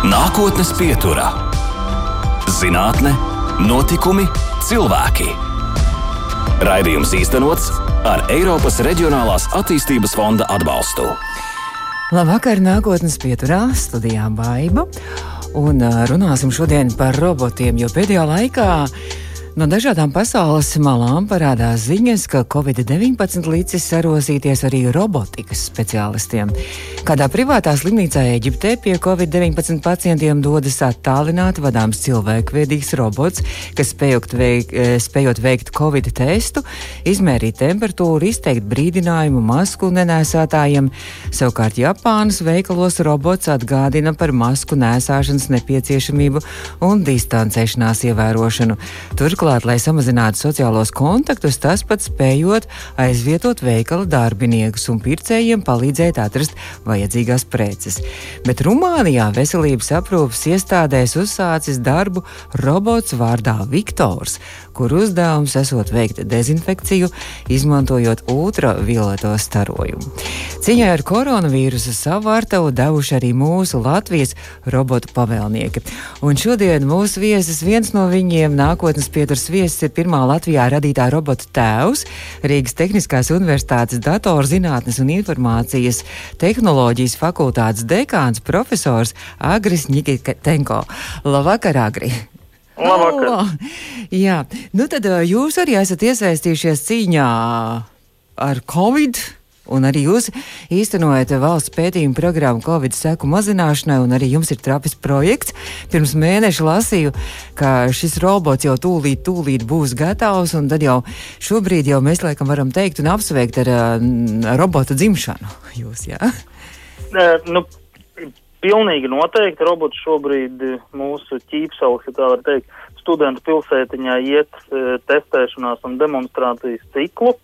Nākotnes pieturā - zinātne, notikumi, cilvēki. Raidījums īstenots ar Eiropas Reģionālās attīstības fonda atbalstu. Labvakar, nākotnes pieturā studijā Baiba. Un runāsim šodien par robotiem, jo pēdējā laikā No dažādām pasaules malām parādās ziņas, ka Covid-19 līdzis sarosīties arī robotikas speciālistiem. Kādā privātā slimnīcā Eģiptē pie Covid-19 pacientiem dodas attālināti vadāms cilvēkveidīgs robots, kas spējot veikt, eh, spējot veikt Covid testu, izmērīt temperatūru, izteikt brīdinājumu masku nenēsātājiem. Savukārt Japānas veikalos robots atgādina par masku nēsāšanas nepieciešamību un distancēšanās ievērošanu. Tur Turklāt, lai samazinātu sociālos kontaktus, tas pat spējot aizvietot veikala darbiniekus un pircējiem palīdzēt atrast vajadzīgās preces. Bet Rumānijā veselības aprūpas iestādēs uzsācis darbu robots vārdā Viktors, kur uzdevums esot veikt dezinfekciju, izmantojot ultravioleto starojumu. Ciņā ar koronavīrusu savu vārtavu devuši arī mūsu Latvijas robotu pavēlnieki. Un šodien mūsu viesis viens no viņiem nākotnes pie Pieturs Viesis ir pirmā Latvijā radītā robota tēvs, Rīgas Tehniskās Universitātes datorzinātnes un informācijas tehnoloģijas fakultātes dekāns profesors Agris Nikitenko. Labvakar, Agri! Labvakar! Oh, jā, nu tad jūs arī esat iesaistījušies cīņā ar Covid Un arī jūs īstenojat valsts pētījumu programmu Covid seku mazināšanai, un arī jums ir trapis projekts. Pirms mēneša lasīju, ka šis robots jau tūlīt, tūlīt būs gatavs, un tad jau šobrīd jau mēs laikam varam teikt un apsveikt ar uh, robota dzimšanu. Jūs, jā? Nu, pilnīgi noteikti robots šobrīd mūsu ķīpsauks, ja tā var teikt, studentu pilsētiņā iet uh, testēšanās un demonstrācijas ciklu.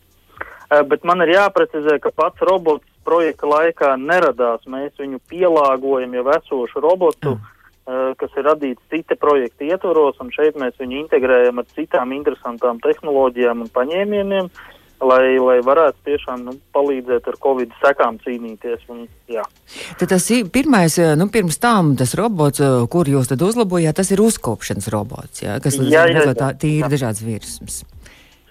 Eh, bet man ir jāprecizē, ka pats robots projekta laikā neradās. Mēs viņu pielāgojam jau esošu robotu, mm. kas ir radīts cita projekta ietvaros, un šeit mēs viņu integrējam ar citām interesantām tehnoloģijām un paņēmieniem, lai, lai varētu tiešām nu, palīdzēt ar covid sekām cīnīties. Un, jā. tad tas ir pirmais, eh, nu, pirms tam tas robots, kur jūs tad uzlabojāt, tas ir uzkopšanas robots, jā, kas jā, jā, jā. tīri dažādas virsmas.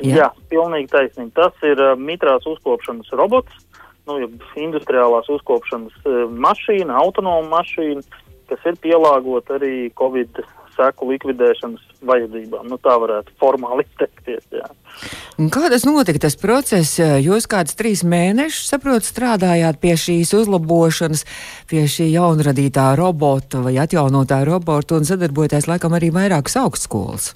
Jā, Jā pilnīgi taisnība. Tas ir uh, mitrās uzkopšanas robots, nu, industriālās uzkopšanas uh, mašīna, autonoma mašīna, kas ir pielāgota arī Covid seku likvidēšanas vajadzībām. Nu, tā varētu formāli izteikties. Kā tas notika, tas process? Jūs kādus trīs mēnešus, saprotu, strādājāt pie šīs uzlabošanas, pie šī jaunradītā robota vai atjaunotā robota un sadarbojaties laikam arī vairākas augstskolas.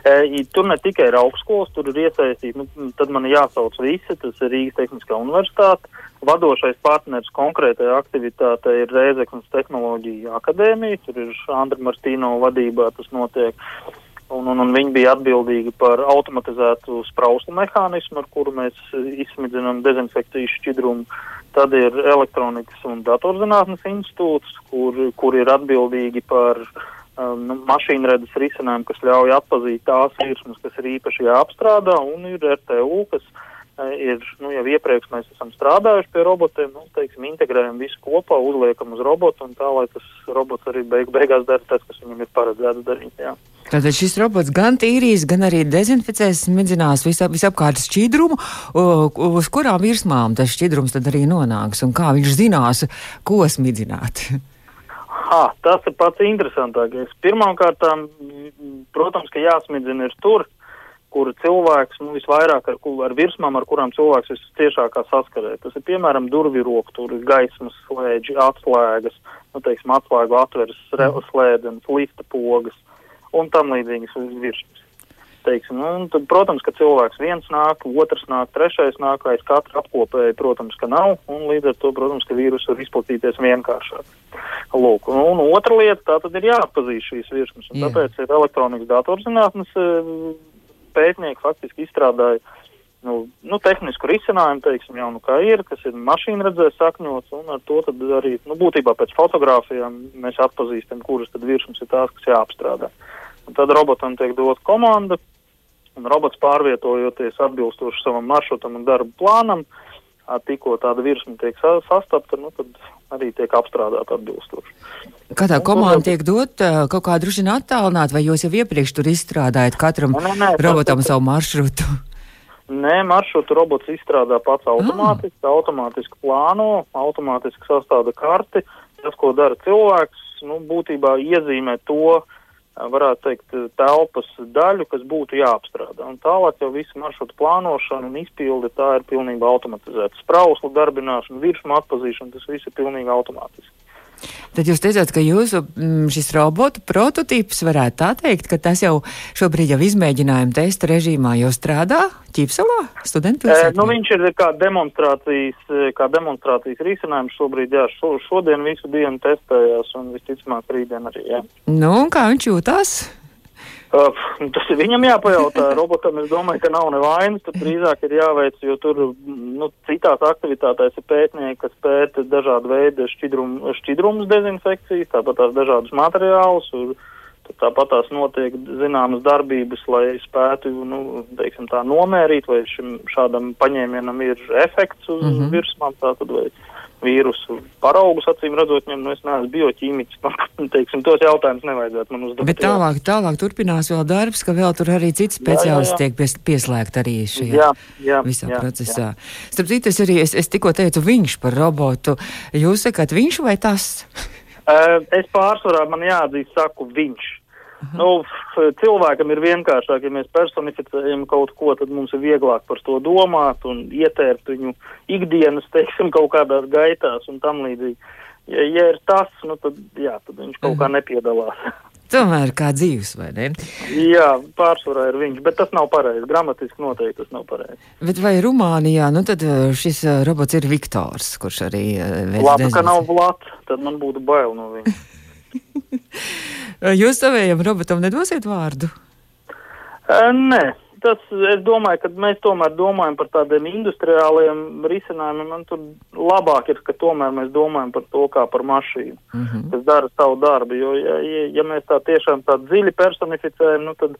E, tur ne tikai ir augstskolas, tur ir iesaistīti, nu, tad man jāsauc visi, tas ir Rīgas Tehniskā universitāte. Vadošais partners konkrētajā aktivitātē ir Rēzeknas tehnoloģija akadēmija, tur ir Andra Martīno vadībā tas notiek. Un, un, un viņi bija atbildīgi par automatizētu sprauslu mehānismu, ar kuru mēs izsmidzinām dezinfekcijas šķidrumu. Tad ir elektronikas un datorzinātnes institūts, kur, kur ir atbildīgi par um, nu, mašīnredzes risinājumu, kas ļauj atpazīt tās virsmas, kas ir īpaši jāapstrādā, un ir RTU, kas uh, ir, nu, jau iepriekš mēs esam strādājuši pie robotiem, nu, teiksim, integrējam visu kopā, uzliekam uz robotu, un tā, lai tas robots arī beig, beigās dara tas, kas viņam ir paredzēts darīt, jā. Tātad šis robots gan tīrīs, gan arī dezinficēs, smidzinās visap, visapkārt šķidrumu, uz kurām virsmām tas šķidrums tad arī nonāks, un kā viņš zinās, ko smidzināt. Ha, tas ir pats interesantākais. Pirmkārt, protams, ka jāsmidzina ir tur, kur cilvēks nu, visvairāk ar, ar virsmām, ar kurām cilvēks visciešākā saskarē. Tas ir piemēram durvju rokturi, gaismas slēdži, atslēgas, nu, teiksim, atslēgu atveres slēdzenes, lifta pogas un tam līdzīgas virsmas teiksim. Nu, un tad, protams, ka cilvēks viens nāk, otrs nāk, trešais nāk, aiz katra apkopēja, protams, ka nav, un līdz ar to, protams, ka vīrus var izplatīties vienkāršāk. Lūk, un, un otra lieta, tā tad ir jāatpazīst šīs virsmas, un Jā. tāpēc ir elektronikas datorzinātnes eh, pētnieki faktiski izstrādāja nu, nu, tehnisku risinājumu, teiksim, jau nu kā ir, kas ir mašīna redzēs sakņots, un ar to tad arī, nu, būtībā pēc fotogrāfijām mēs atpazīstam, kuras tad virsmas ir tās, kas jāapstrādā. Un tad robotam tiek dot komanda, un robots pārvietojoties atbilstoši savam maršrutam un darba plānam, tikko tāda virsma tiek sastapta, nu, tad arī tiek apstrādāta atbilstoši. Kā tā komanda tiek dot kaut kā droši vien attālināt, vai jūs jau iepriekš tur izstrādājat katram nē, nē, robotam savu maršrutu? Nē, maršrutu robots izstrādā pats ah. automātiski, ah. automātiski plāno, automātiski sastāda karti. Tas, ko dara cilvēks, nu, būtībā iezīmē to, varētu teikt, telpas daļu, kas būtu jāapstrādā. Un tālāk jau visu maršrutu plānošanu un izpildi tā ir pilnībā automatizēta. Sprauslu darbināšana, virsmu atpazīšana, tas viss ir pilnīgi automātiski. Tad jūs teicāt, ka jūsu mm, šis robotu prototyps varētu tā teikt, ka tas jau šobrīd jau izmēģinājuma testa režīmā jau strādā Ķīpsalā, studentu pilsētā? E, nu, viņš ir kā demonstrācijas, kā demonstrācijas risinājums šobrīd, jā, šo, šodien visu dienu testējās un visticamāk rītdien arī, jā. Nu, un kā viņš jūtās? Uh, tas ir viņam jāpajautā. Robotam es domāju, ka nav nevainas. Tur drīzāk ir jāveic, jo tur nu, citās aktivitātēs ir pētnieki, kas pēta dažādu veidu šķidrum, šķidrumus dezinfekcijas, tāpat tās dažādus materiālus. Un, Tāpat tās notiek zināmas darbības, lai spētu, nu, teiksim tā, nomērīt, vai šim šādam paņēmienam ir efekts uz mm -hmm. virsmām, tātad vai vīrusu paraugus, acīm redzot, ņem, nu es neesmu bioķīmiķis, man, teiksim, tos jautājumus nevajadzētu man uzdot. Bet tālāk, tālāk turpinās vēl darbs, ka vēl tur arī cits speciālisti tiek pies, pieslēgt arī šajā jā, jā, visā jā, procesā. Jā. Starp citu, es arī, es, es tikko teicu viņš par robotu. Jūs sakat viņš vai tas? Es pārsvarā man jāatzīst, saku viņš. Aha. Nu, cilvēkam ir vienkāršāk, ja mēs personificējam kaut ko, tad mums ir vieglāk par to domāt un ietērt viņu ikdienas, teiksim, kaut kādās gaitās un tam līdzīgi. Ja, ja ir tas, nu tad, jā, tad viņš kaut kā nepiedalās. Tomēr kā dzīves, vai ne? Jā, pārsvarā ir viņš, bet tas nav pareizi. Gramatiski noteikti tas nav pareizi. Bet vai Rumānijā, nu tad eh, šis eh, robots ir Viktors, kurš arī eh, veids Labi, ka nav Vlats, tad man būtu bail no viņa. Jūs savējam robotam nedosiet vārdu? Uh, nē, tas, es domāju, ka mēs tomēr domājam par tādiem industriāliem risinājumiem. Man tur labāk ir, ka tomēr mēs domājam par to kā par mašīnu, uh mhm. -huh. kas dara savu darbu. Jo, ja, ja, ja mēs tā tiešām tā dziļi personificējam, nu tad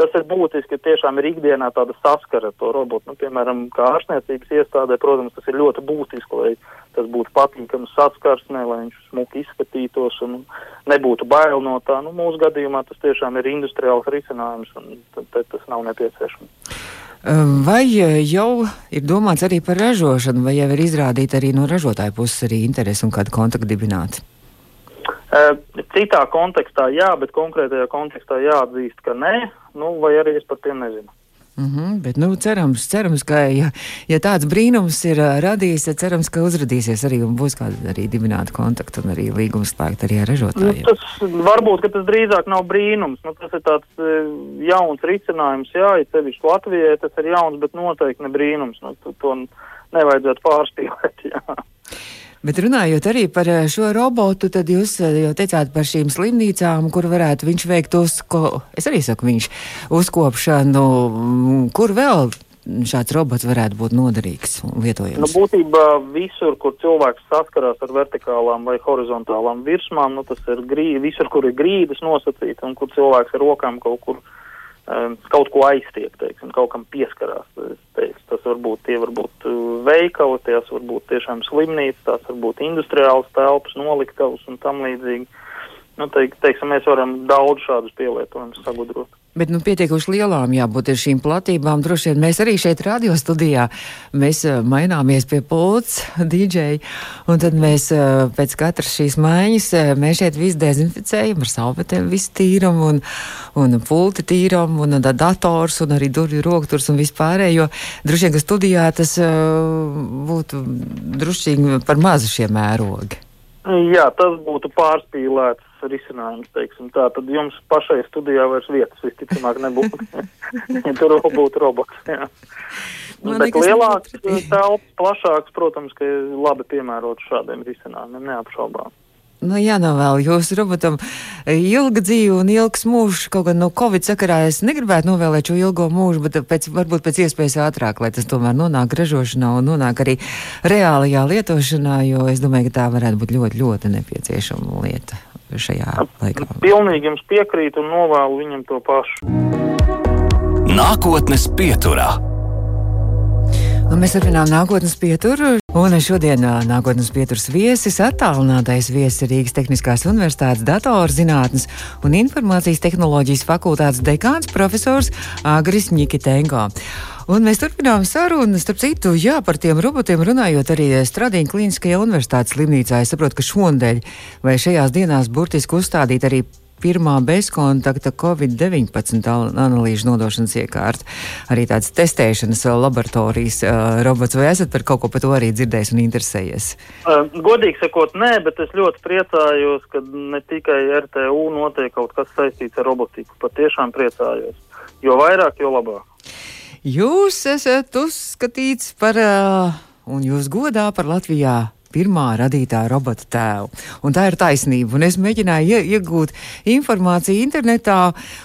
tas ir būtiski, tiešām ir ikdienā tāda saskara ar to robotu. Nu, piemēram, kā ārstniecības iestādē, protams, tas ir ļoti būtiski, lai tas būtu patīkams saskarsnē, lai viņš smuki izskatītos un nebūtu bail no tā. Nu, mūsu gadījumā tas tiešām ir industriāls risinājums un tas nav nepieciešams. Vai jau ir domāts arī par ražošanu, vai jau ir izrādīta arī no ražotāja puses arī interesi un kādu kontaktu dibināt? Citā kontekstā jā, bet konkrētajā kontekstā jāatzīst, ka nē, nu, vai arī es par tiem nezinu. Mm -hmm, bet, nu, cerams, cerams, ka, ja, ja tāds brīnums ir uh, radījis, tad cerams, ka uzrādīsies arī un būs kāda arī dibināta kontakta un arī līguma slēgt arī ar ražotājiem. Nu, tas varbūt, ka tas drīzāk nav brīnums. Nu, tas ir tāds uh, jauns risinājums, jā, ja sevišķi Latvijai tas ir jauns, bet noteikti ne brīnums. Nu, to, to nevajadzētu pārspīlēt, jā. Bet runājot arī par eh, šo robotu, tad jūs eh, jau teicāt par šīm slimnīcām, kur varētu viņš veikt uzko, es arī saku viņš, uzkopšanu, mm, kur vēl šāds robots varētu būt noderīgs un lietojams? Nu, būtībā visur, kur cilvēks saskarās ar vertikālām vai horizontālām virsmām, nu, tas ir grīdi, visur, kur ir grīdas nosacīta un kur cilvēks ar rokām kaut kur um, kaut ko aiztiek, teiksim, kaut kam pieskarās. Teiks, tas varbūt tie var būt uh, veikali, tās var būt tiešām slimnīcas, tās var būt industriāls telpas, noliktavas un tam līdzīgi. Nu, teik, teiksim, mēs varam daudz šādus pielietojumus sagudrot. Bet nu, pietiekuši lielām jābūt ir šīm platībām. Droši vien mēs arī šeit radio studijā mēs, uh, maināmies pie pults, DJ, un tad mēs uh, pēc katras šīs maiņas uh, mēs šeit visu dezinficējam ar salvetēm, visu tīram un, un pulti tīram un uh, dators un arī durvju rokturs un vispārējo. Droši vien, ka studijā tas būtu drušķīgi par mazu šie mērogi. Jā, tas būtu pārspīlēts risinājums, teiksim tā, tad jums pašai studijā vairs vietas visticamāk nebūtu. ja tur būtu robots, jā. Man Bet lielāks telpas, plašāks, protams, ka labi piemērots šādiem risinājumiem, neapšaubām. Nu, jā, nav vēl jūsu robotam ilga dzīve un ilgs mūžs. Kaut gan no Covid sakarā es negribētu novēlēt šo ilgo mūžu, bet pēc, varbūt pēc iespējas ātrāk, lai tas tomēr nonāk ražošanā un nonāk arī reālajā lietošanā, jo es domāju, ka tā varētu būt ļoti, ļoti nepieciešama lieta šajā laikā. Pilnīgi jums piekrītu un novēlu viņam to pašu. Nākotnes pieturā. Un mēs turpinām nākotnes pieturu. Un šodien nākotnes pieturas viesis attālinātais viesis Rīgas Tehniskās Universitātes datorzinātnes un informācijas tehnoloģijas fakultātes dekāns profesors Agris Nikitenko. Un mēs turpinām sarunu, starp citu, jā, par tiem robotiem runājot arī Stradīna Kliniskajā universitātes slimnīcā. Es saprotu, ka šonadēļ vai šajās dienās burtiski uzstādīt arī pirmā bezkontakta Covid-19 analīžu nodošanas iekārta. Arī tāds testēšanas laboratorijas uh, robots. Vai esat par kaut ko par to arī dzirdējis un interesējies? Uh, godīgi sakot, nē, bet es ļoti priecājos, ka ne tikai RTU notiek kaut kas saistīts ar robotiku. Pat tiešām priecājos. Jo vairāk, jo labāk. Jūs esat uzskatīts par, uh, un jūs godā par Latvijā pirmā radītā robota tēvu. Un tā ir taisnība. Un es mēģināju ie, iegūt informāciju internetā,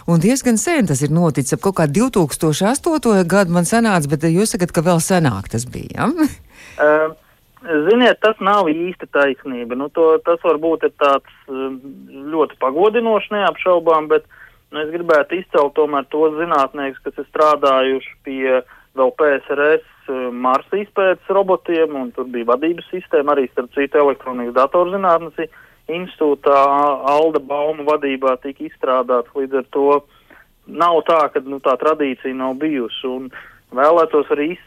un diezgan sen tas ir noticis. Ap kaut kā 2008. gadu man sanāca, bet jūs sakat, ka vēl senāk tas bija. Ja? Uh. Ziniet, tas nav īsti taisnība. Nu, to, tas varbūt ir tāds ļoti pagodinošs, neapšaubām, bet nu, es gribētu izcelt tomēr tos zinātniekus, kas ir strādājuši pie vēl PSRS Marsa izpētes robotiem, un tur bija vadības sistēma arī starp citu elektronikas datorzinātnes institūtā Alda Bauma vadībā tika izstrādāts. Līdz ar to nav tā, ka nu, tā tradīcija nav bijusi. Un vēlētos arī iz,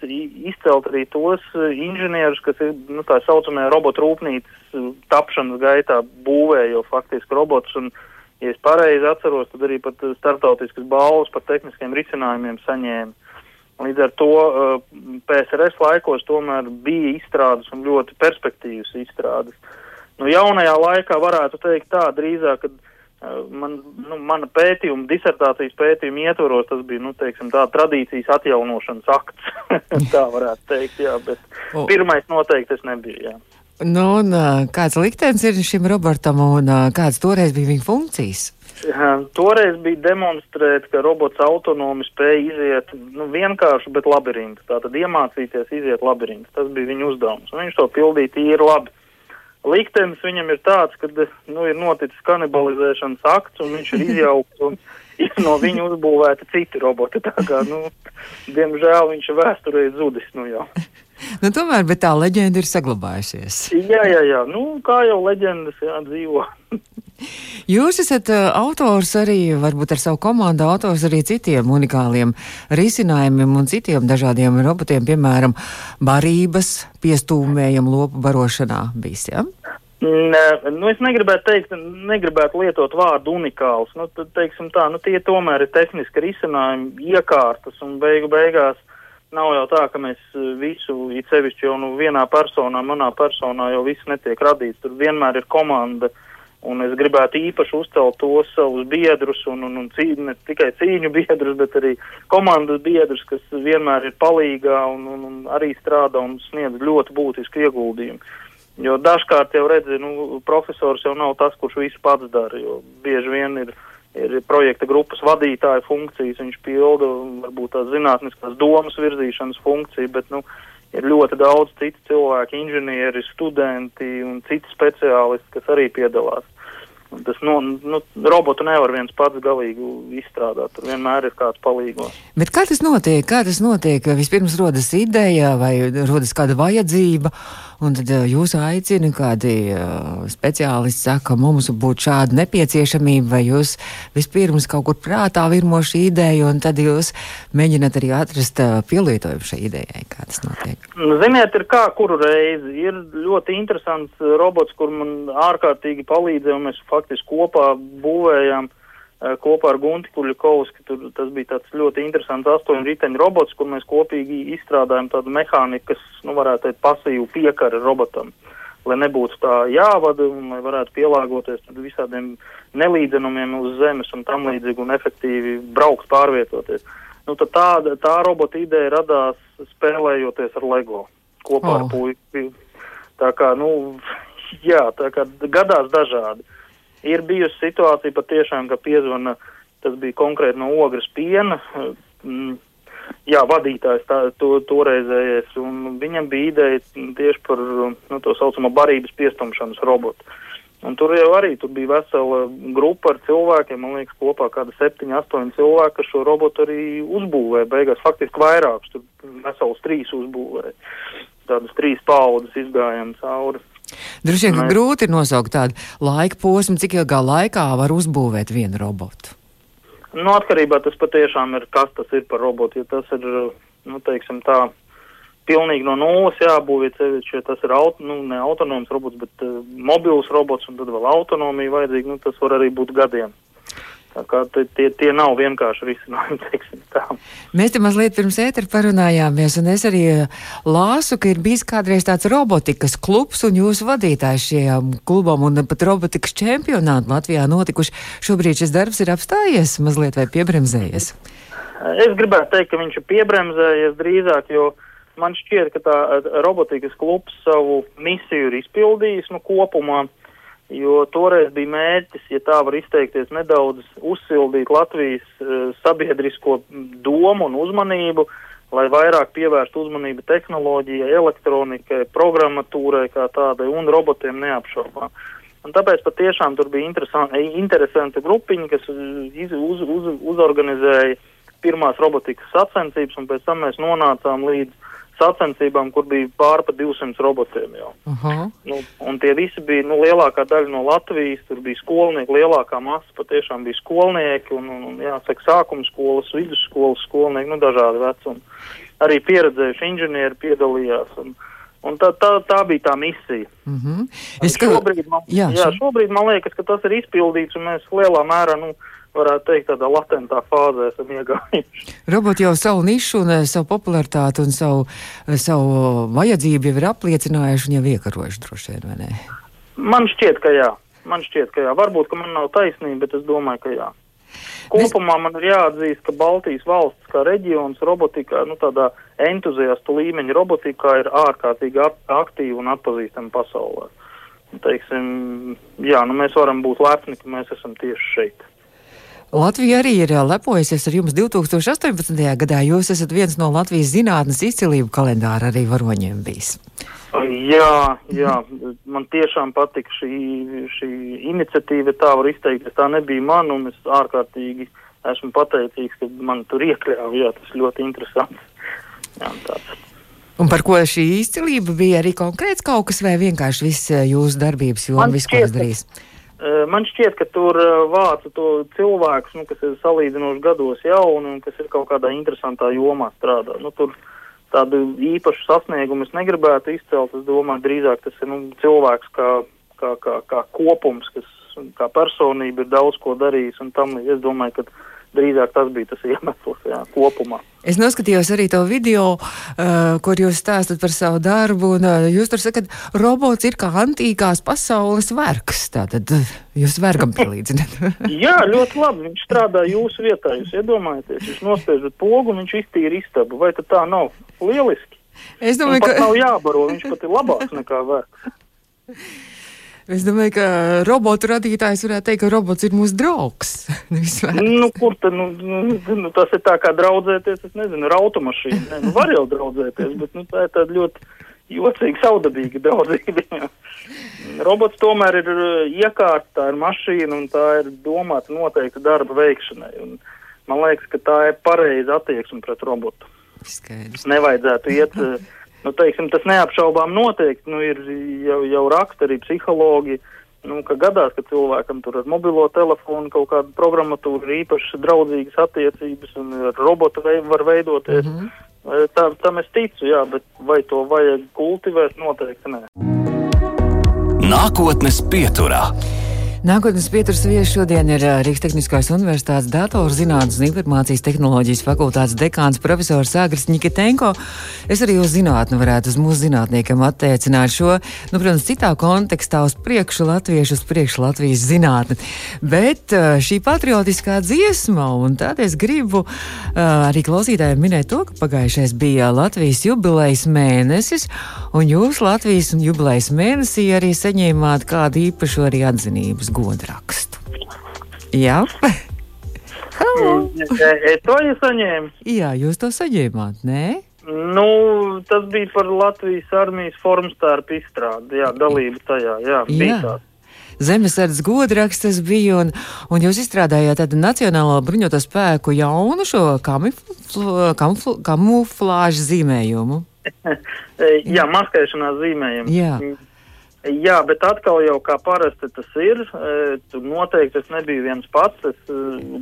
izcelt arī tos eh, inženierus, kas ir nu, tā saucamajā robotu rūpnīcas eh, tapšanas gaitā būvējo faktiski robotus. Un, ja es pareizi atceros, tad arī pat startautiskas balvas par tehniskiem risinājumiem saņēma. Līdz ar to uh, PSRS laikos tomēr bija izstrādes un ļoti perspektīvas izstrādes. Nu, jaunajā laikā varētu teikt tā drīzāk, ka uh, man, nu, mana pētījuma, disertācijas pētījuma ietvaros tas bija, nu, teiksim, tā tradīcijas atjaunošanas akts. tā varētu teikt, jā, bet oh. pirmais noteikti es nebiju, jā. Nu, un uh, kāds liktenis ir šim robotam un kāds toreiz bija viņa funkcijas? Toreiz bija demonstrēt, ka robots autonomi spēja iziet nu, vienkārši, bet labirintu. Tātad iemācīties iziet labirintu. Tas bija viņa uzdevums. Un viņš to pildīja tīri labi. Liktenis viņam ir tāds, ka nu, ir noticis kanibalizēšanas akts un viņš ir izjaukts un ir no viņa uzbūvēti citi roboti. Tā kā, nu, diemžēl viņš ir vēsturē zudis nu jau. Nu, tomēr, tā leģenda ir saglabājusies. Jā, jā, jā. Nu, kā jau leģendas jā, dzīvo. Jūs esat uh, autors arī, varbūt ar savu komandu, autors arī citiem unikāliem risinājumiem un citiem dažādiem robotiem, piemēram, barības piestūmējam lopu barošanā bijis, ja? Nē, nu es negribētu teikt, negribētu lietot vārdu unikāls. Nu, tad, teiksim tā, nu tie tomēr ir tehniski risinājumi, iekārtas un beigu beigās nav jau tā, ka mēs visu, it sevišķi jau nu vienā personā, manā personā jau viss netiek radīts. Tur vienmēr ir komanda. Uh, Un es gribētu īpaši uzcelt tos savus biedrus, un, un, un cī, ne tikai cīņu biedrus, bet arī komandas biedrus, kas vienmēr ir palīgā un, un, un arī strādā un sniedz ļoti būtisku ieguldījumu. Jo dažkārt jau redzi, nu, profesors jau nav tas, kurš visu pats dara, jo bieži vien ir, ir projekta grupas vadītāja funkcijas, viņš pilda varbūt tās zinātniskās domas virzīšanas funkciju, bet, nu, ir ļoti daudz citu cilvēku, inženieri, studenti un citi speciālisti, kas arī piedalās. Tas nu, nu, robotu nevar viens pats galīgi izstrādāt. Tur vienmēr ir kāds palīgos. Bet kā tas notiek? Kā tas notiek? Vispirms rodas ideja vai rodas kāda vajadzība, un tad eh, jūs aicina kādi uh, speciālisti saka, mums būtu šāda nepieciešamība, vai jūs vispirms kaut kur prātā virmo šī ideja, un tad jūs mēģināt arī atrast uh, pielietojumu šai idejai. Kā tas notiek? Nu, ziniet, ir kā kuru reizi. Ir ļoti interesants robots, kur man ārkārtīgi palīdzēja, un mēs faktiski kopā būvējām uh, kopā ar Gunti Kuļakovski. Tur tas bija tāds ļoti interesants astoņu riteņu robots, kur mēs kopīgi izstrādājam tādu mehāniku, kas, nu, varētu teikt, pasīvu piekara robotam. Lai nebūtu tā jāvada un lai varētu pielāgoties visādiem nelīdzenumiem uz zemes un tam līdzīgi un efektīvi braukt pārvietoties. Nu, tā, tā robota ideja radās spēlējoties ar LEGO kopā oh. ar puiku. Tā kā, nu, jā, tā kā gadās dažādi. Ir bijusi situācija patiešām, ka piezvana, tas bija konkrēti no ogres piena, mm, jā, vadītājs tā, to, toreizējais, un viņam bija ideja tieši par nu, to saucamo barības piestumšanas robotu. Un tur jau arī tur bija vesela grupa ar cilvēkiem, man liekas, kopā kāda septiņi, astoņi cilvēki, kas šo robotu arī uzbūvēja. Beigās faktiski vairākus, tur vesels trīs uzbūvēja. Tādas trīs paudzes izgājām cauri. Droši vien, ka Mēs... grūti ir nosaukt tādu laika posmu, cik ilgā laikā var uzbūvēt vienu robotu. Nu, atkarībā tas patiešām ir, kas tas ir par robotu. Ja tas ir, nu, teiksim tā, pilnīgi no nulles jābūvē ceļš, ja tas ir auto, nu, ne autonoms robots, bet uh, mobils robots un tad vēl autonomija vajadzīga, nu, tas var arī būt gadiem. Tā kā tie, tie nav vienkārši risinājumi. Mēs te mazliet pirms ētera parunājāmies, un es arī eh, lāsu, ka ir bijis kādreiz tāds robotikas klubs, un jūs vadītājs šajam klubam, un pat robotikas čempionāti Latvijā notikuši. Šobrīd šis darbs ir apstājies mazliet vai piebremzējies? Es gribētu teikt, ka viņš ir piebremzējies drīzāk, jo man šķiet, ka tā eh, robotikas klubs savu misiju ir izpildījis nu, kopumā. Jo toreiz bija mērķis, ja tā var izteikties, nedaudz uzsildīt Latvijas uh, sabiedrisko domu un uzmanību, lai vairāk pievērstu uzmanību tehnoloģijai, elektronikai, programmatūrai kā tādai un robotiem neapšaubām. Un tāpēc patiešām tur bija interesanta grupiņa, kas iz, uz, uz, uzorganizēja pirmās robotikas sacensības, un pēc tam mēs nonācām līdz sacensībām, kur bija pār pa 200 robotiem jau. Uh -huh. nu, un tie visi bija, nu, lielākā daļa no Latvijas, tur bija skolnieki, lielākā masa patiešām bija skolnieki, un, un, un jāsaka, sākuma skolas, vidusskolas skolnieki, nu, dažādi vecumi. Arī pieredzējuši inženieri piedalījās. Un, Un tā, tā, tā bija tā misija. Mm -hmm. Es ka... šobrīd, man, jā, jā, šobrīd man liekas, ka tas ir izpildīts, un mēs lielā mērā nu, varētu teikt, tādā latentā fāzē esam iegājuši. Roboti jau savu nišu un eh, savu popularitāti un savu, eh, savu vajadzību jau ir apliecinājuši un jau iekarojuši droši vien, vai ne? Man šķiet, ka jā. Man šķiet, ka jā. Varbūt, ka man nav taisnība, bet es domāju, ka jā. Kopumā man ir jāatzīst, ka Baltijas valsts kā reģions robotikā, nu tādā entuziastu līmeņa robotikā ir ārkārtīgi aktīva un atpazīstama pasaulē. Teiksim, jā, nu mēs varam būt lepni, ka mēs esam tieši šeit. Latvija arī ir lepojusies ar jums 2018. gadā. Jūs esat viens no Latvijas zinātnes izcilību kalendāra arī varoņiem bijis. Jā, jā, man tiešām patika šī, šī iniciatīva, tā var izteikties. Tā nebija man, un es ārkārtīgi esmu pateicīgs, ka man tur iekļāva. Jā, tas ļoti interesants. Jā, tāds. Un par ko šī izcilība bija arī konkrēts kaut kas, vai vienkārši viss jūsu darbības joma, viss, ko es darīju? Man šķiet, ka tur vāca to cilvēkus, nu, kas ir salīdzinoši gados jauni un kas ir kaut kādā interesantā jomā strādā. Nu, tur tādu īpašu sasniegumu es negribētu izcelt. Es domāju, drīzāk tas ir nu, cilvēks kā, kā, kā, kā kopums, kas kā personība ir daudz ko darījis un tam es domāju, ka drīzāk tas bija tas iemesls jā, kopumā. Es noskatījos arī to video, uh, kur jūs stāstat par savu darbu, un uh, jūs tur sakat, robots ir kā antīkās pasaules vergs. Tātad uh, jūs vergam pielīdzināt. Jā, ļoti labi. Viņš strādā jūsu vietā. Jūs iedomājaties, viņš nospiežat pogu un viņš iztīra istabu. Vai tā nav lieliski? Es domāju, ka. nav jābaro, viņš pat ir labāks nekā vergs. Es domāju, ka robotu radītājs varētu teikt, ka robots ir mūsu draugs. nu, kur tad, nu, nu, nu, tas ir tā kā draudzēties, es nezinu, ar automašīnu. Ne, nu, var jau draudzēties, bet nu, tā ir tāda ļoti jocīga, saudabīga draudzība. Robots tomēr ir uh, iekārta, tā ir mašīna un tā ir domāta noteikti darba veikšanai. Un man liekas, ka tā ir pareiza attieksme pret robotu. Skaidrs. Nevajadzētu iet. Nu, teiksim, tas neapšaubām noteikti nu, ir jau, jau raksta arī psihologi. Nu, ka gadās, ka cilvēkam tur ar mobilo telefonu kaut kāda programmatūra ir īpaši draudzīgas attiecības un ar robotu vei, var veidoties. Mm -hmm. Tā, tam es ticu, jā, bet vai to vajag kultivēt, noteikti nē. Nākotnes pieturā. Nākotnes pieturas viesis šodien ir Rīgas Tehniskās Universitātes datorzinātnes un informācijas tehnoloģijas fakultātes dekāns profesors Agris Nikitenko. Es arī uz zinātni varētu uz mūsu zinātniekiem attiecināt šo, nu, protams, citā kontekstā uz priekšu latviešu, uz priekšu Latvijas zinātni. Bet šī patriotiskā dziesma, un tad es gribu arī klausītājiem minēt to, ka pagājušais bija Latvijas jubilejas mēnesis, un jūs Latvijas jubilejas mēnesī arī saņēmāt kādu īpašu arī atzinības godrakstu. Jā. es to jau saņēmu. Jā, jūs to saņēmāt, nē? Nu, tas bija par Latvijas armijas formstarpu izstrādi, jā, dalību tajā, jā, jā. bija tāds. zemesardzes godraksts bija, un, un jūs izstrādājāt tādu Nacionālo bruņoto spēku jaunu šo kamufl, kamufl, kamuflāžu zīmējumu. Jā, maskēšanās zīmējumu. Jā. Jā, bet atkal jau kā parasti tas ir. Tur noteikti es nebiju viens pats. Es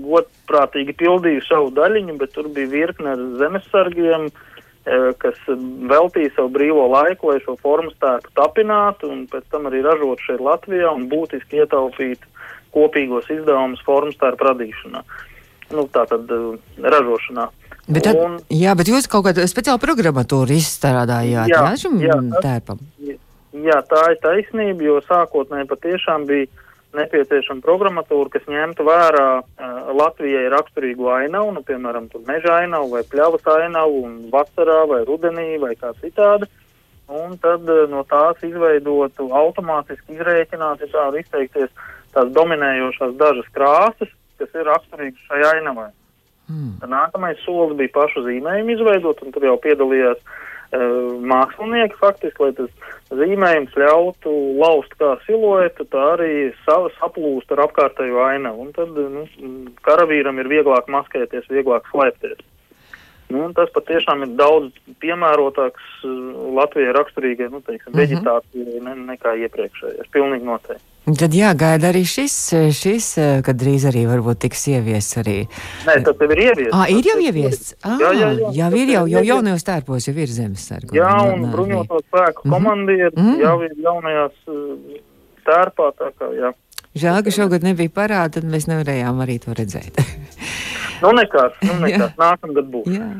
godprātīgi pildīju savu daļiņu, bet tur bija virkne ar zemesargiem, kas veltīja savu brīvo laiku, lai šo formu stērpu tapinātu un pēc tam arī ražot šeit Latvijā un būtiski ietaupīt kopīgos izdevumus formu stērpu radīšanā. Nu, tā tad ražošanā. Bet tad, un, jā, bet jūs kaut kādu speciālu programmatūru izstrādājāt, jā, jā šim jā, tēpam? Jā, tā ir taisnība, jo sākotnēji patiešām bija nepieciešama programmatūra, kas ņemtu vērā uh, Latvijai raksturīgu ainavu, nu, piemēram, tur meža ainavu vai pļavas ainavu, un vasarā vai rudenī vai kā citādi. Un tad uh, no tās izveidotu automātiski izrēķināt, ja tā var izteikties, tās dominējošās dažas krāsas, kas ir raksturīgas šai ainavai. Hmm. Nākamais solis bija pašu zīmējumu izveidot, un tur jau piedalījās uh, mākslinieki faktiski, lai tas zīmējums ļautu laust kā siluetu, tā arī sa saplūst ar apkārtējo ainavu. Un tad nu, karavīram ir vieglāk maskēties, vieglāk slēpties. Nu, tas patiešām ir daudz piemērotāks Latvijai raksturīgai nu, teiksim, mm -hmm. veģetācijai ne, nekā iepriekšējais. Pilnīgi noteikti. Tad jāgaida arī šis, šis, kad drīz arī varbūt tiks ieviests arī. Nē, tas jau ir ieviests. Ah, ir jau ieviests? Ah, jā, jā, jā. Jau ir jau, jau jaunajos tērpos jau ir zemesargu. Jā, un bruņoto spēku -hmm. komandieri mm -hmm. jau ir jaunajās tērpā, tā kā, jā. Žēl, ka šogad nebija parāda, tad mēs nevarējām arī to redzēt. nu, nekas, nu, nekas. Nākamgad būs. Jā.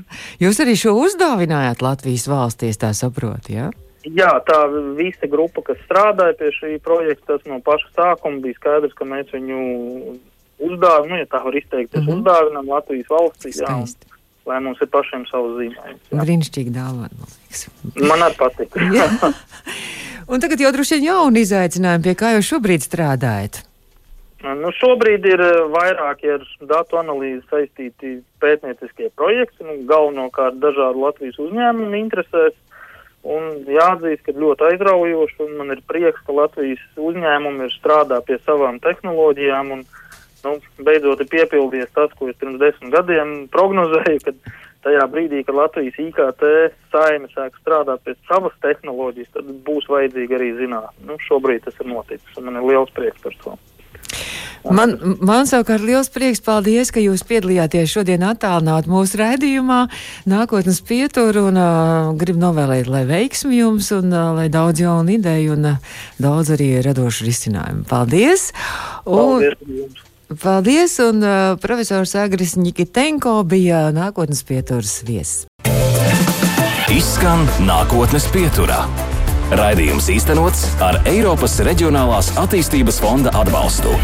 Jūs arī šo uzdāvinājāt Latvijas valstīs, tā saprot, jā? Ja? Jā, tā visa grupa, kas strādāja pie šī projekta, tas no paša sākuma bija skaidrs, ka mēs viņu uzdāvinām, nu, ja tā var izteikties, mm -hmm. uzdāvinām Latvijas valstī. Jā, lai mums ir pašiem savs zīmējums. Brīnišķīgi dāvana, man liekas. Man arī patīk. un tagad jau droši vien jauni izaicinājumi, pie kā jūs šobrīd strādājat. Nu, šobrīd ir eh, vairāki ar datu analīzi saistīti pētnieciskie projekti, nu, galvenokārt dažādu Latvijas uzņēmumu interesēs. Un jāatzīst, ka ļoti aizraujoši, un man ir prieks, ka Latvijas uzņēmumi ir strādā pie savām tehnoloģijām, un nu, beidzot ir piepildījies tas, ko es pirms desmit gadiem prognozēju, kad tajā brīdī, kad Latvijas IKT saime sāk strādāt pie savas tehnoloģijas, tad būs vajadzīga arī zinātne. Nu, šobrīd tas ir noticis, un man ir liels prieks par to. Man, man savukārt liels prieks, paldies, ka jūs piedalījāties šodien attālināt mūsu raidījumā, nākotnes pieturu un uh, gribu novēlēt, lai veiksmi jums un uh, lai daudz jaunu ideju un uh, daudz arī radošu risinājumu. Paldies! Un, paldies! Paldies, un uh, profesors Agris Nikitenko bija nākotnes pieturas viesis. Izskan nākotnes pieturā. Raidījums īstenots ar Eiropas Reģionālās attīstības fonda atbalstu.